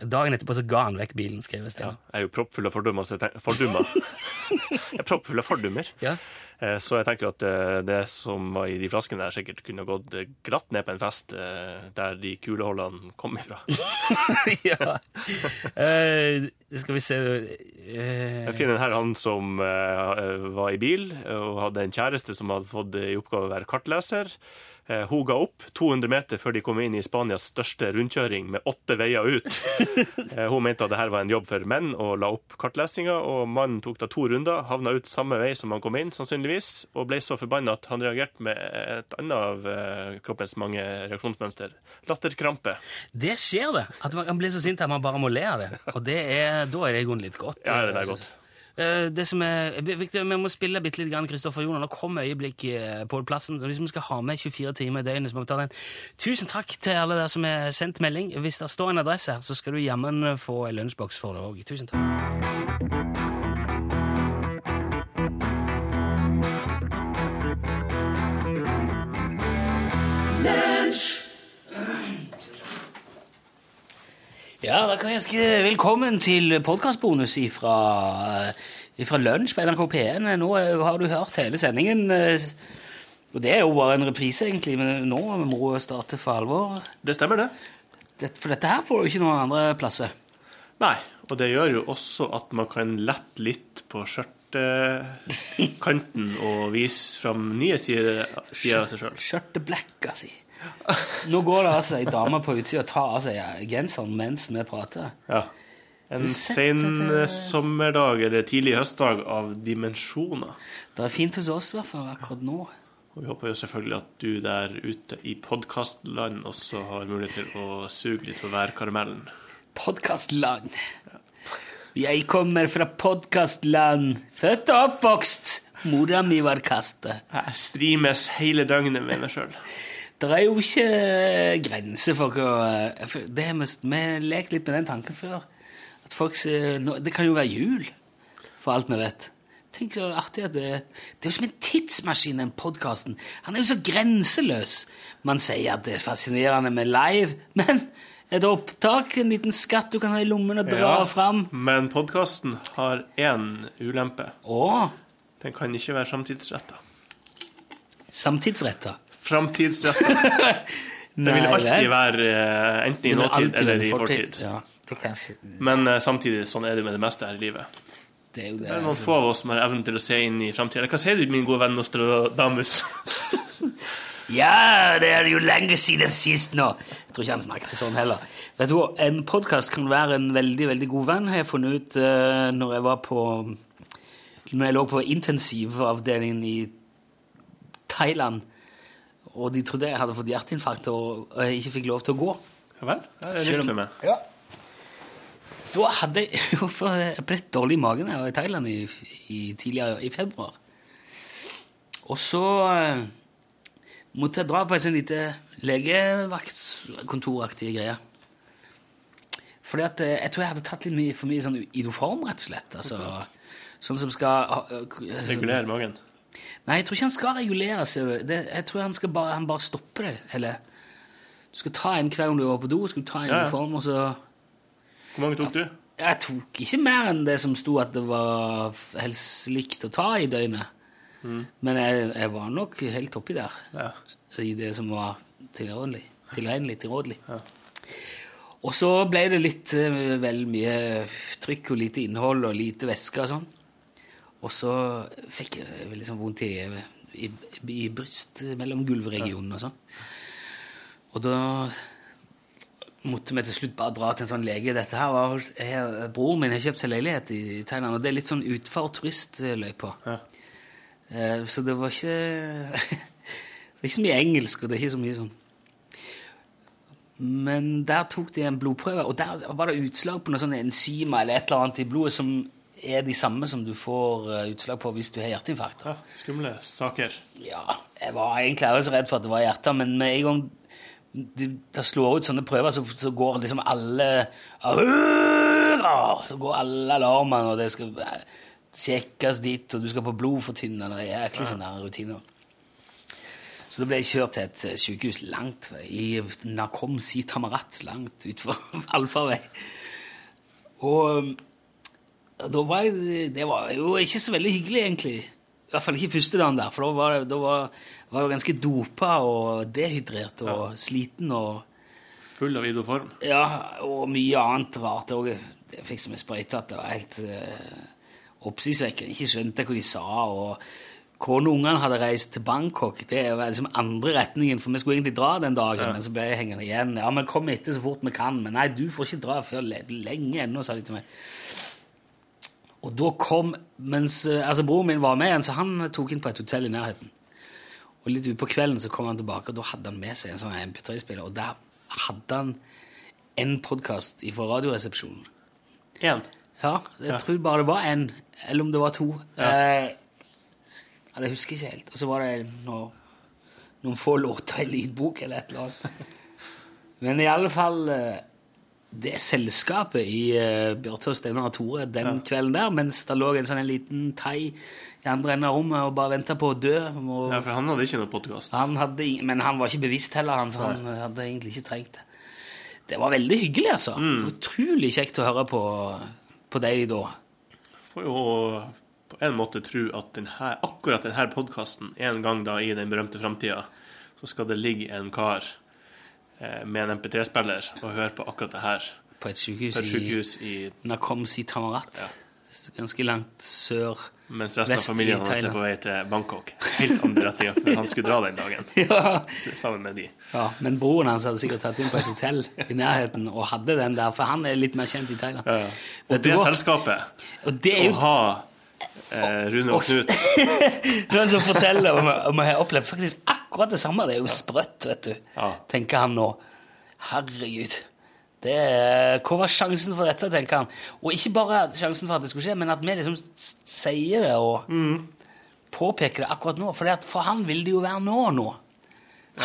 Dagen etterpå så ga han vekk bilen, skrev Ja, jeg er jo proppfull av fordummer. Så jeg tenker, fordummer. jeg er proppfull av fordummer. Ja. Eh, Så jeg tenker at eh, det som var i de flaskene der, sikkert kunne gått eh, glatt ned på en fest der de kuleholdene kom ifra. ja. Uh, skal vi se uh... Jeg finner her han som uh, var i bil og hadde en kjæreste som hadde fått i oppgave å være kartleser. Hun ga opp 200 meter før de kom inn i Spanias største rundkjøring med åtte veier ut. Hun mente at det her var en jobb for menn og la opp kartlesinga, og mannen tok da to runder, havna ut samme vei som han kom inn, sannsynligvis, og ble så forbanna at han reagerte med et annet av eh, kroppens mange reaksjonsmønster. Latterkrampe. Det skjer, det. At man kan bli så sint at man bare må le av det. Og det er, da er det i grunnen litt godt. Ja, det er eh, godt. Eh, Det som er viktig, Vi må spille bitte litt Kristoffer Joner. Nå kommer øyeblikk på plassen. Hvis vi skal ha med 24 timer i døgnet, så må vi ta den. Tusen takk til alle der som har sendt melding. Hvis det står en adresse her, så skal du jammen få en lunsjboks for det òg. Tusen takk. Ja, da kan jeg ønske velkommen til podkastbonus fra, fra Lunsj på NRK P1. Nå har du hørt hele sendingen. eh, Og det er jo bare en reprise, egentlig, men nå må vi starte for alvor. Det stemmer, det. Det- For dette her får du ikke noen andre plasser. Nei, og det gjør jo også at man kan lette litt på skjørtekanten og vise fram nye sider, sider av seg sjøl. Skjørteblekka si. Nå går det altså ei dame på utsida og tar av seg genseren mens vi prater. Ja. En sen eh, sommerdag eller tidlig høstdag av dimensjoner. Det er fint hos oss i hvert fall akkurat nå. Og vi håper jo selvfølgelig at du der ute i podkastland også har mulighet til å suge litt på værkaramellen. Podkastland. Jeg kommer fra podkastland. Født og oppvokst. Mora mi var kastet. Jeg streames hele døgnet med meg sjøl. Det er jo ikke grenser for hva det er Vi vi har lekt litt med den tanken før. At folk ser, Det kan jo være jul, for alt vi vet. Tenk så artig at det, det er jo som en tidsmaskin, den podkasten. Han er jo så grenseløs. Man sier at det er fascinerende med live, men et opptak, en liten skatt du kan ha i lommen og dra fram. Men podkasten har én ulempe. Åh. Den kan ikke være samtidsretta. samtidsretta. Framtidsretta. Det vil alltid være eh, enten i nåtid eller i fortid. Ja. Men eh, samtidig, sånn er det med det meste her i livet. det er jo det. Det er noen altså. få av oss som har evnen til å se inn i framtida. Hva sier du, min gode venn Nostradamus? Ja, det er jo lenge siden sist nå. Jeg tror ikke han snakket sånn heller. Vet du En podkast kan være en veldig veldig god venn, har jeg funnet ut uh, når jeg var på Når jeg lå på intensivavdelingen i Thailand, og de trodde jeg hadde fått hjerteinfarkt og, og jeg ikke fikk lov til å gå. Ja vel? Det er litt for meg. Ja. Da hadde jeg jo blitt dårlig i magen jeg var i Thailand i, i tidligere i februar. Og så eh, måtte jeg dra på et sånt lite legevaktkontoraktig greie. Fordi at eh, jeg tror jeg hadde tatt litt mye, for mye sånn idoform, rett og slett. Altså, sånn som skal ha- eh, Regulere magen. Nei, jeg tror ikke han skal regulere seg. Det, jeg tror han bare, han bare stoppe det. Eller du skal ta en hver gang du går på do, skal du ta en Ja, ja. uniform, og så Hvor mange tok du? Jeg tok ikke mer enn det som sto at det var helst likt å ta i døgnet. Men jeg, jeg var nok helt oppi der, Ja. i det som var tilregnelig, Tilregnelig, tilrådelig. Og så ble det litt eh, vel mye trykk og lite innhold og lite væske og sånn. Og så fikk jeg sånn vondt i, i, i bryst mellom gulvregionen og sånn. Og da måtte vi til slutt bare dra til en sånn lege. Dette her var, jeg, Broren min har kjøpt seg leilighet i Thailand, og det er litt sånn utfor turistløypa. Ja. Eh, Så det var ikke Det er ikke så mye engelsk, og det er ikke så mye sånn Men der tok de en blodprøve, og der var det utslag på noen sånne enzymer eller et eller annet i blodet som er de samme som du får eh, utslag på hvis du har hjerteinfarkt. ja. Skumle saker. Ja, jeg var egentlig også redd for at det var hjertet, men med en gang det, de slår ut sånne prøver, så, så går liksom alle Så går alle alarmene, og det skal eh, sjekkes dit, og du skal på blodfortynnende Det er jæklig sånne rutiner. Så da ble jeg kjørt til et eh, sykehus langt i Nakom Si Tamarat, langt utfor allfarvei. Og um, da var jeg, det var jo ikke så veldig hyggelig, egentlig. I hvert fall ikke første dagen der, for da var, da var, var jeg ganske dopa og dehydrert og sliten og Full av idoform. ja, og mye annet rart òg. Jeg fikk så mye sprøyte at det var helt uh, oppsiktsvekkende. Ikke skjønte hva de sa. og Kona og ungene hadde reist til Bangkok. Det var liksom andre retningen, for vi skulle egentlig dra den dagen, men så ble jeg hengende igjen. Ja, men kom etter så fort vi kan. Men nei, du får ikke dra før lenge ennå, sa de til meg. Og da kom mens, eh, altså Broren min var med igjen, så han tok inn på et hotell i nærheten. Og litt utpå kvelden så kom han tilbake, og da hadde han med seg en sånn MP3-spiller. Og der hadde han en podkast fra Radioresepsjonen. Én. Ja, jeg Ja. tror bare det var en, eller om det var to. Eh, ja, det husker jeg ikke helt. Og så var det noe, noen få låter i lydbok eller et eller annet. Men i alle fall eh, det selskapet i uh, Bjørtø, Steinar og Tore den kvelden der, mens det lå en sånn en liten thai i andre enden av rommet og bare venta på å dø. Og Ja, for han hadde ikke noe podkast. men han var ikke bevisst heller, han, så han hadde egentlig ikke trengt det. Det var veldig hyggelig, altså. Var utrolig kjekt å høre på, på deg da. Får jo på en måte tro at denne, akkurat denne podkasten en gang da i den berømte framtida, så skal det ligge en kar eh, med en MP3-spiller og høre på akkurat det her På et sykehus, på et sykehus i i Nakomsi Tamarat. Tamarat. Ganske langt sør Mens resten av familien hans er på vei til Bangkok. Helt andre retninger, for han skulle dra den dagen. ja. Sammen med de. ja, Men broren hans hadde sikkert tatt inn på et hotell i nærheten og hadde den der, for han er litt mer kjent i Thailand. Og Vet Og det hva? selskapet, Og det er å ha eh, Rune og Knut noen som forteller om, om å ha opplevd faktisk akkurat det samme. Det er jo sprøtt, vet du. Ja. Tenker han nå. Herregud. Det er, hva var sjansen for dette, tenker han. Og ikke bare sjansen for at det skulle skje, men at vi liksom sier det og påpeker det akkurat nå. For, for han vil det jo være nå, nå.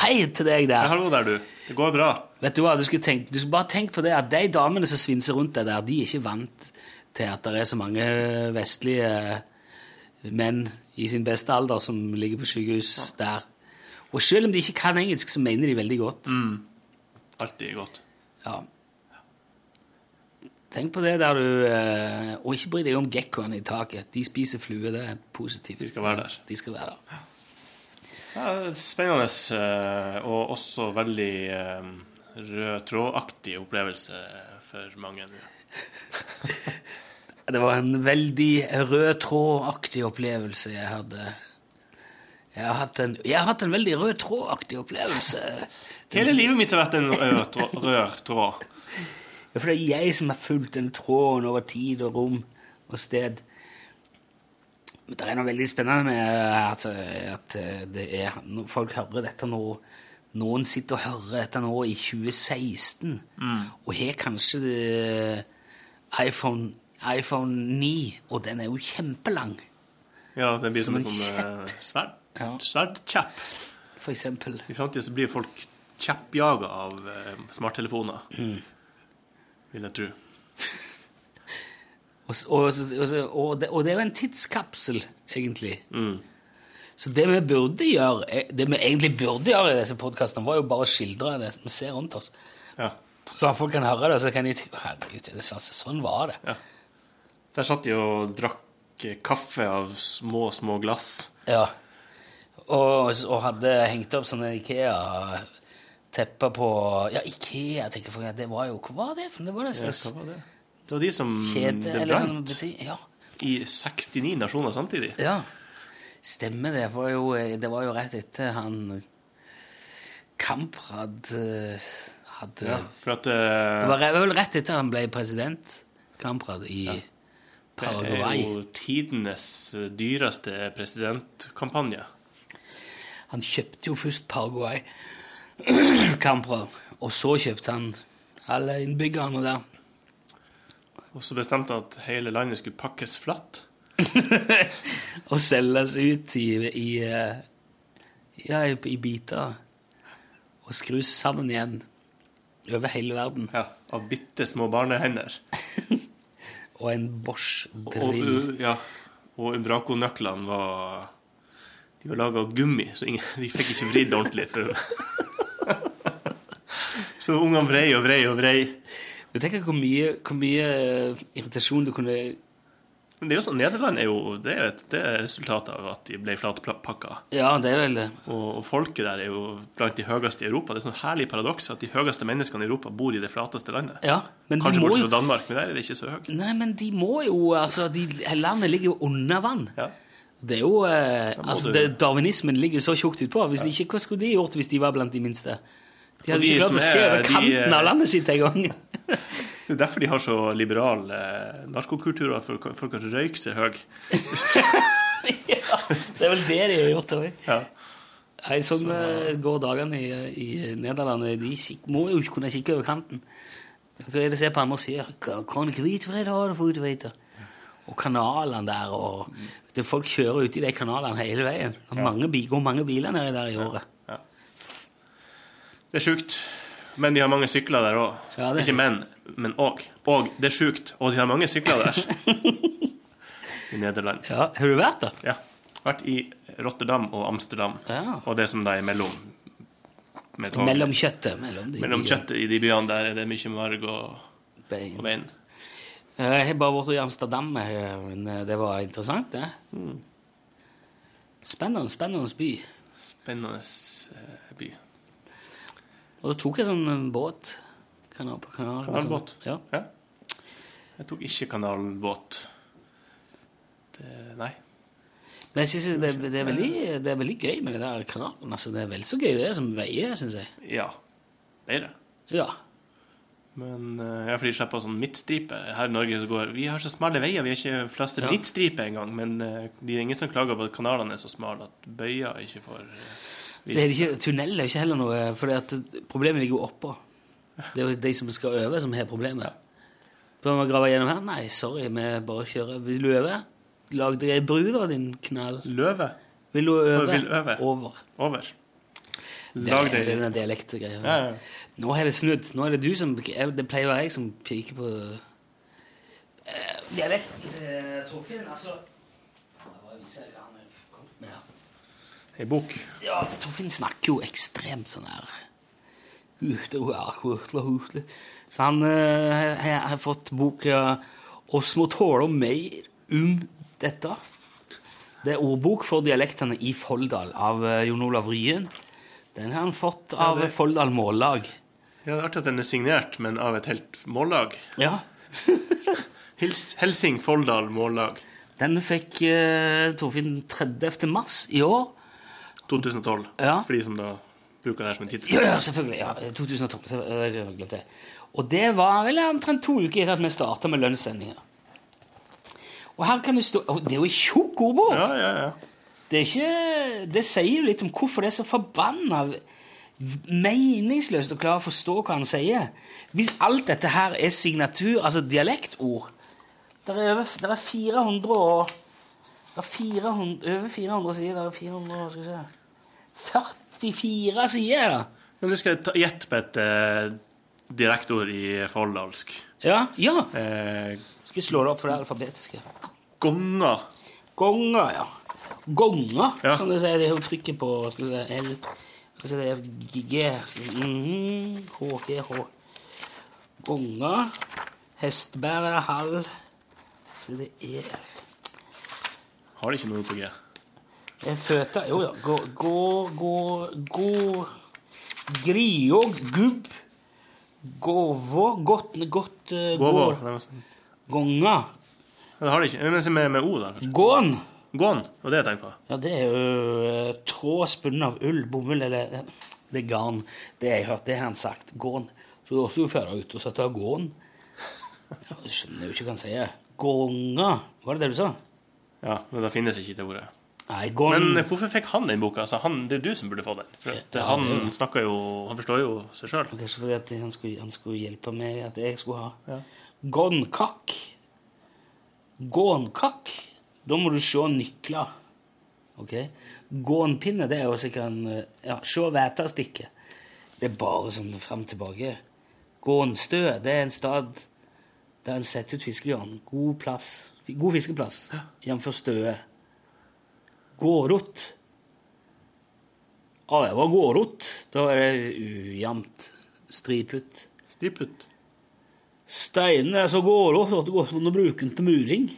Hei til deg Ja, der. Hallo der, du. Det går bra. Vet du hva, du skal, tenke, du skal bare tenke på det at de damene som svinser rundt deg der, de er ikke vant til at det er så mange vestlige menn i sin beste alder som ligger på sykehus der. Og selv om de ikke kan engelsk, så mener de veldig godt. Alltid godt. Ja. Tenk på det der du eh, Og ikke bry deg om gekkoene i taket. De spiser flue, det er positivt. De skal være der. De skal være der. Ja, spennende eh, og også veldig eh, rød tråd-aktig opplevelse for mange. Det var en veldig rød tråd-aktig opplevelse jeg hadde. Jeg har en, jeg har hatt en veldig rød tråd-aktig opplevelse. Hele livet mitt har vært en rød. Rød tråd. For det er jeg som har fulgt den tråden over tid og rom og sted. Men det er noe veldig spennende med at, at det er folk hører dette nå Noen sitter og hører dette nå i 2016 og har kanskje iPhone, iPhone 9, og den er jo kjempelang, Ja, den blir Som som en sånn eh, sverd. Sverdkjepp. for eksempel. I framtida så blir folk kjeppjaga av smarttelefoner. smarttelefoner. Vil jeg tro. Og, og, og, det, og det er jo en tidskapsel, egentlig. Så det vi burde gjøre, eh, det vi egentlig burde gjøre i disse podkastene, var jo bare å skildre det vi ser rundt oss. Ja. Så folk kan høre det, så kan de tenke Herregud, er sånn var det. ja. Der satt de og drakk kaffe av små, små glass. Ja. Og, og hadde hengt opp sånne Ikea-tepper på Ja, Ikea, tenker jeg. Det var jo Hva var det for Det var Ja, nesten hva var det? Det var de som kjede det brant sånn. Ja. i 69 nasjoner samtidig. Ja, stemmer det. For jo, det var jo rett etter han Kamprad eh, hadde Ja, for at Det eh, var vel rett etter han ble president, Kamprad, i Paraguay det er jo tidenes eh, dyreste presidentkampanje. Han kjøpte jo først Paraguay, Kamprad, og så kjøpte han alle innbyggerne der. Og så bestemte han at hele landet skulle pakkes flatt. og selges ut i, i, eh, ja, i, biter. Og skrus sammen igjen over hele verden. Ja, av bitte små barnehender. Og en Bosch Og, ja, og Umbraco-nøklene var De var laga av gummi, så ingen, de fikk ikke vridd ordentlig. For, så ungene vrei og vrei og vrei. Du tenker hvor mye, hvor mye eh, irritasjon du kunne Men det er jo sånn, Nederland er jo det er, et, det er resultatet av at de ble flatpakka. Ja, det er vel det. Og, og folket der er jo blant de høyeste i Europa. Det er sånn herlig paradoks at de høyeste menneskene i Europa bor i det flateste landet. Ja, men Kanskje bortsett fra Danmark, men der er det ikke så høyt. Nei, men de må jo Altså, de, landet ligger jo under vann. Ja. Det er jo eh, Altså, det, darwinismen ligger så tjukt utpå. Hvis ikke, hva skulle de gjort hvis de var blant de minste? De hadde de ikke klart å se er- over kanten eh, av landet sitt engang. Det er derfor de har så liberal eh, narkokultur, at folk, folk kan røyke seg høy. ja, det er vel det de har gjort òg. Ja. Nei, sånn så, går dagene i, i Nederland. De kik, må jo ikke kunne kikke over kanten. Hva er det ser på andre sida? Kan ikke vite hva det har for utvite. Og kanalene der, og det, Folk kjører uti i de kanalene hele veien. Mange, går mange biler nedi der i året. Det er sjukt. Men de har mange sykler der òg. Ja, Ikke menn, men òg. Og det er sjukt. Og de har mange sykler der. I Nederland. Ja, Har du vært der? Ja. Vært i Rotterdam og Amsterdam. Ja. Og det som da er mellom. Mellom kjøttet. Mellom, Mellom kjøttet i de byene der er det mye marg og, Bein. og bein. Jeg har bare vært i Amsterdam, eh, men eh, det var interessant, det. Mm. Spennende, spennende by. Spennende eh, by. Og da tok jeg sånn en båt. Kanal på kanal. Kanalbåt. Ja. Ja. Jeg tok ikke kanalbåt. Det, nei. Men jeg synes det, det, er veldig, det er veldig gøy med det der kanalen. Altså, det er vel så gøy det er som veier, syns jeg. Ja. Det er det. Ja. Men ja, for de slipper sånn midtstripe. Her i Norge så går Vi har så smale veier, vi har ikke flest Ja. midtstripe engang. Men uh, det er ingen som klager på at kanalene er så smale at bøyer ikke får Så er det ikke, tunnel er jo ikke heller noe For problemet ligger jo oppå. Det er jo de som skal øve, som har problemet. Bør vi grave gjennom her? Nei, sorry, vi bare kjører. Vil du øve? Lag deg ei bru, da, din knall. Løve Vil du øve? Vil øve. Over. over. Det Lag er deg den dialektgreia. Ja, ja. Nå har det snudd. Nå er det du som Det pleier å være jeg som piker på uh, dialekten til Torfinn. Altså Jeg bare viser deg hva han har kommet med her. Ei bok. Ja, Torfinn snakker jo ekstremt sånn her Så han eh, har har fått boka 'Oss må tåle mer om dette'. Det er ordbok for dialektene i Folldal av eh, Jon Olav Ryen. Den har han fått av det- Folldal Mållag. Ja, det er artig at den er signert, men av et helt mållag. Ja. Hils, Helsing Folldal Mållag. Den fikk eh, Torfinn 30. mars i år. 2012. Ja. For de som da bruker det her som en tidspunkt. ja, selvfølgelig. ja, 2012. så- Jeg glemte glemt det. Og det var vel omtrent to uker etter at vi starta med lønnssendinger. Og her kan du stå og Det er jo en tjukk ordbok! Ja, ja, ja. Det, ikke, det sier jo litt om hvorfor det er så forbanna meningsløst å klare å forstå hva han sier. Hvis alt dette her er signatur, altså dialektord Det er, over, der er 400 og det er 400, Over 400 sider. Det er 400 Skal vi se 44 sider, da. Men du skal gjette på et eh, direktord i folldalsk. Ja, ja. Eh, Skal jeg slå det opp for det alfabetiske? gonga. Gonga, ja. Gonga, Ja. som det sier. Det er jo trykket på Skal vi se L Skal vi det er G mhm, H, G, H. Gonger. Hestebærere, hall Så det er Har det ikke noe på G? Er Føta Jo, ja. Gå, gå, gå, gå Griog, gubb. Gåvå, godt, godt uh, Gåvå. Gonga. Det. Ja, Det har de ikke. Men med, med O, da. kanskje. Gån. Gån, det var det jeg tenkte på. Ja, det er jo eh, tråd spunnet av ull, bomull eller eh, Det er garn. Det har jeg hørt, det har han sagt. Gån. Så da også du ferdig ut og setter av gåen. Ja, jeg skjønner jo ikke hva han sier. Gonga. Var det det du sa? Ja, men det finnes ikke det ordet. Nei, Men eh, hvorfor fikk han den boka? Altså, han, det er du som burde få den. For at Ja, han det er snakker jo Han forstår jo seg sjøl. Kanskje fordi at han skulle, han skulle hjelpe meg at jeg skulle ha Ja. Gånkakk. Gånkakk. Da må du se nykler. Ok? Gånpinne, det er jo sikkert en eh, Ja, se vætastikket. Det er bare sånn fram tilbake. Gånstø, det er en stad der en setter ut fiskegarn. God plass. God fiskeplass. Jf. Støe. Gårot. Ja, det var gårot. Da er det ujevnt. Striput. Striput. Steinen er så gårot at det går an å bruke den til muring.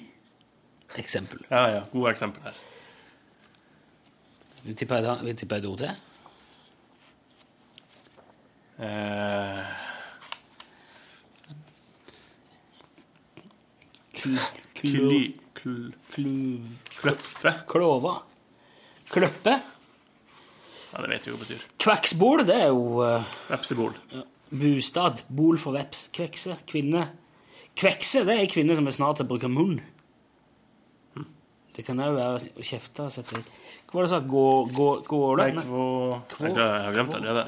Eksempel. Ja, ja. Gode eksempel her. Vi tipper et, ord til. Eh, Kl, kly, kl, klu, klova. Kløppe. Ja, det vet jeg jo hva betyr. Kveksbol, det er jo uh, Vepsebol. bostad. Bol for veps. Kvekse. Kvinne. Kvekse, det er ei kvinne som er snart til å bruke munn. Det kan òg være å kjefte og sette Hva var det du sa? Gå, gå, går det? Nei, kvå... Jeg har glemt det det.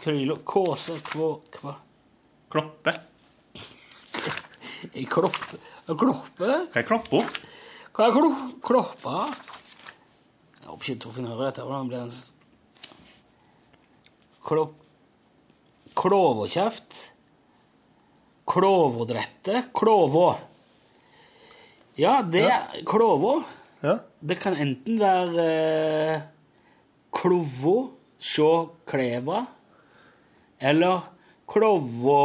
Krylo, kåse, kvå, kva Kloppe. I kloppe Kloppe? Hva er kloppo? Hva er klo, kloppa? Jeg håper ikke Torfinn hører dette. Hvordan blir han Klo... Kloverkjeft. Kloverdrette. Klovå. Ja, det er Klovå. Ja. Det kan enten være eh, Klovå, sjå kleva, eller Klovå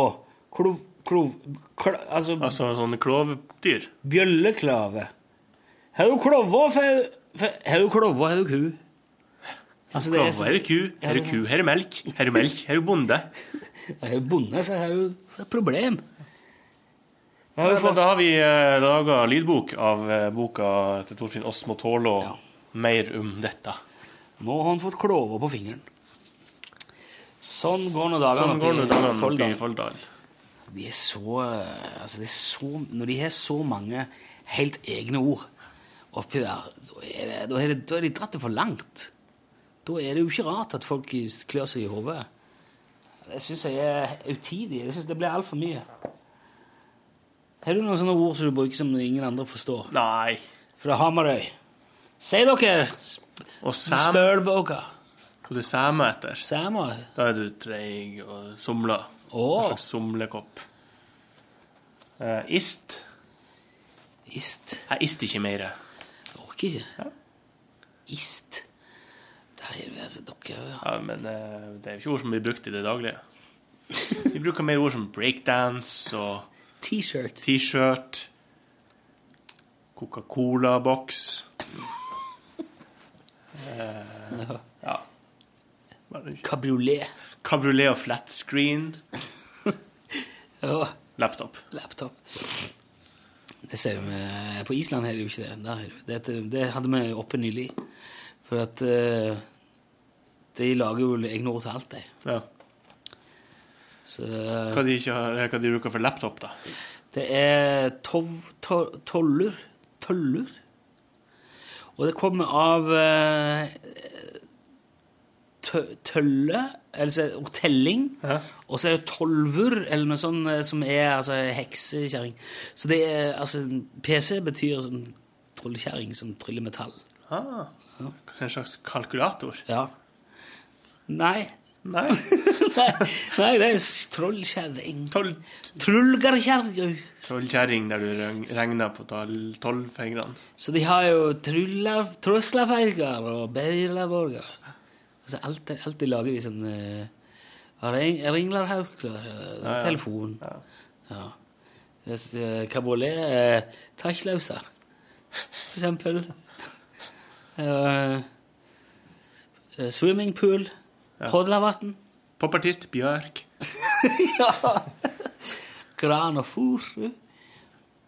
Klov... Klov... Kl, altså Altså sånne klovdyr. Bjølleklave. Har du klovå for- Har du klovva, har du ku? Altså, det er Klova, her er ku, her er ku, her er melk, her er melk, her er bonde. Er du bonde, så har du et problem. Har Ja, men da har vi eh, laga lydbok av eh, boka til Torfinn Osmo Tålå. Ja. Mer om dette. Nå har han fått klova på fingeren. Sånn går nå dagene Sånn oppe i Folldal. i Folldal. De er så eh, Altså, det er så Når de har så mange helt egne ord oppi der, da er, det, da er, det, da er de dratt det for langt. Da er det jo ikke rart at folk klør seg i hodet. Det syns jeg er utidig. Jeg synes det blir altfor mye. Har du noen sånne ord som du bruker som ingen andre forstår? Nei. Fra Hamarøy. Si dere! Og Spølboka. hva du sæmer etter, Samer. da er du treig og somla. Åh. En slags somlekopp. Uh, ist. Ist. Jeg ist ikke mer. Orker ikke. Ist. Der er altså dere ja. Ja, men uh, det er jo ikke ord som blir brukt i det daglige. Vi bruker mer ord som breakdance og T-shirt. T-shirt, Coca-Cola-boks uh, Ja. Kabriolet. Kabriolet og flat screen. Ja. Laptop. Laptop. Det ser vi På Island er det jo ikke det. Det. det hadde vi oppe nylig. For at uh, de lager jo egne ord til alt, de. Ja. Så Hva de, ikke har, hva de bruker for laptop, da? det er tov, to, toller. Tøller. Og det kommer av tø, tølle, eller så, og telling. Ja. Og så er det tolvur, eller noe sånt eh, som er altså, heksekjerring. Så det er altså PC betyr sånn trollkjerring som tryller metall. Ah, en slags kalkulator? Ja. Nei. Nei. nei, nei, det er trollkjerring. Tolv Trullgarkjerring. trollkjerring der du regner på tolv tolvfingrene. Så de har jo trulla- truslaferger og beilaborger. Altså alt, alt de lager i sånn uh, Ringlarhaukler, uh, ja. telefon. Ja. Ja. Uh, Kabriolet uh, takkløse, for eksempel. Uh, swimmingpool. Ja. Podlavatn. Popartist Bjørk. ja. Gran og furu.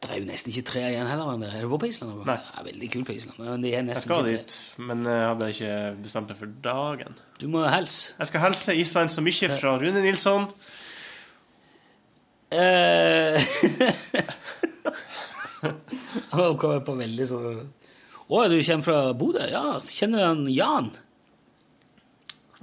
Det er jo nesten ikke tre igjen heller. men Er du vært på Island? Nei. Det er veldig kult på Island. Men de er Jeg skal ikke dit, men jeg hadde ikke bestemt meg for dagen. Du må helse. Jeg skal helse Island så mye fra Rune Nilsson. Han kommer kom på veldig sånn Å, du kommer fra Bodø? Ja. Kjenner du han Jan?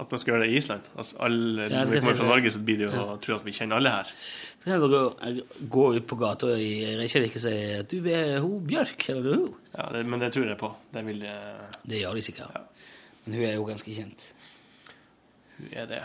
At man skal gjøre det i Island. Altså, alle, når vi kommer fra. Norge, så blir det jo å tro at vi kjenner alle her. Så kan jeg gå ut på gata i Reykjavik og si at du er hun Bjørk. Eller du er hun. Ja, det, men det tror jeg på. Det vil jeg Det gjør de sikkert. Ja. Men hun er jo ganske kjent. Hun er det.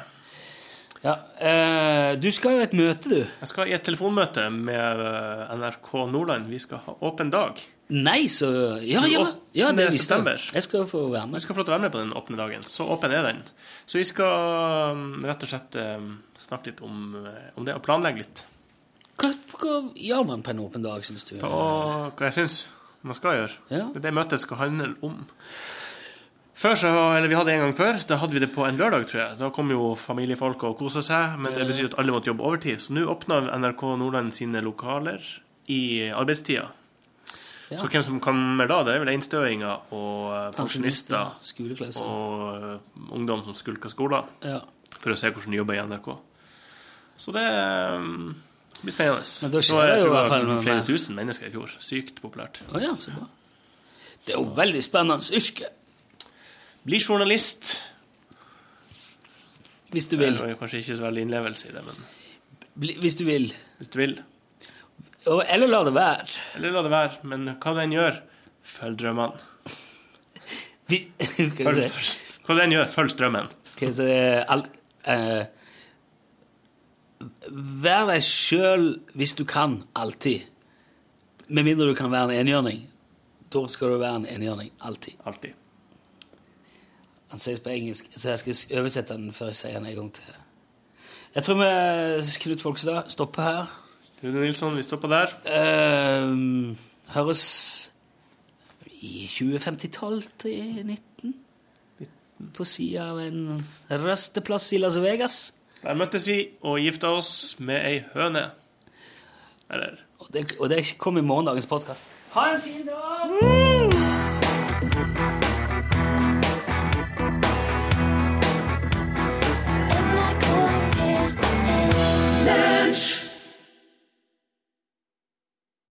Ja, eh, Du skal jo i et møte, du. Jeg skal i et telefonmøte med eh, NRK Nordland. Vi skal ha åpen dag. Nei, så Ja, ja, ja det visste jeg. Jeg skal få være Du med. skal få lov til å være med på den åpne dagen. Så åpen er den. Så vi skal um, rett og slett um, snakke litt om, uh, om det, og planlegge litt. Hva, hva gjør man på en åpen dag, syns du? Og hva jeg syns man skal gjøre. Ja. Det er det møtet skal handle om. Før så, eller Vi hadde en gang før. Da hadde vi det på en lørdag, tror jeg. Da kom jo familiefolk og kosa seg. Men det betyr at alle måtte jobbe overtid. Så nå åpna NRK Nordland sine lokaler i arbeidstida. Ja. Så hvem som kommer da, det er vel einstøinger og uh, pensjonister og uh, ungdom som skulker skoler. Ja. for å se hvordan de jobber i NRK. Så det um, blir spennende. Men da skjer er det jo i hvert fall noe flere tusen mennesker i fjor. Sykt populært. Oh, ja, så bra. Det er jo veldig spennende yrke, Bli journalist. hvis du Det vil. er jo kanskje ikke så veldig innlevelse i det, men Bli, hvis du vil. hvis du vil. Eller la det være. Eller la det være. Men hva den gjør, følg drømmene. Vi, hva Følg, si? hva den gjør, følg strømmen. Skal så si alt, eh, Vær deg sjøl hvis du kan, alltid. Med mindre du kan være en enhjørning. Da skal du være en enhjørning. Alltid. Alltid. Han sies på engelsk, så jeg skal oversette den før jeg sier den en gang til. Jeg tror vi, Knut Folkstad, stopper her. Rune Nilsson, vi stopper der. Uh, høres i 2050-tall til 19. På sida av en røsteplass i Las Vegas. Der møttes vi og gifta oss med ei høne. Eller Og det, og det kom i morgendagens podkast. Ha en fin dag!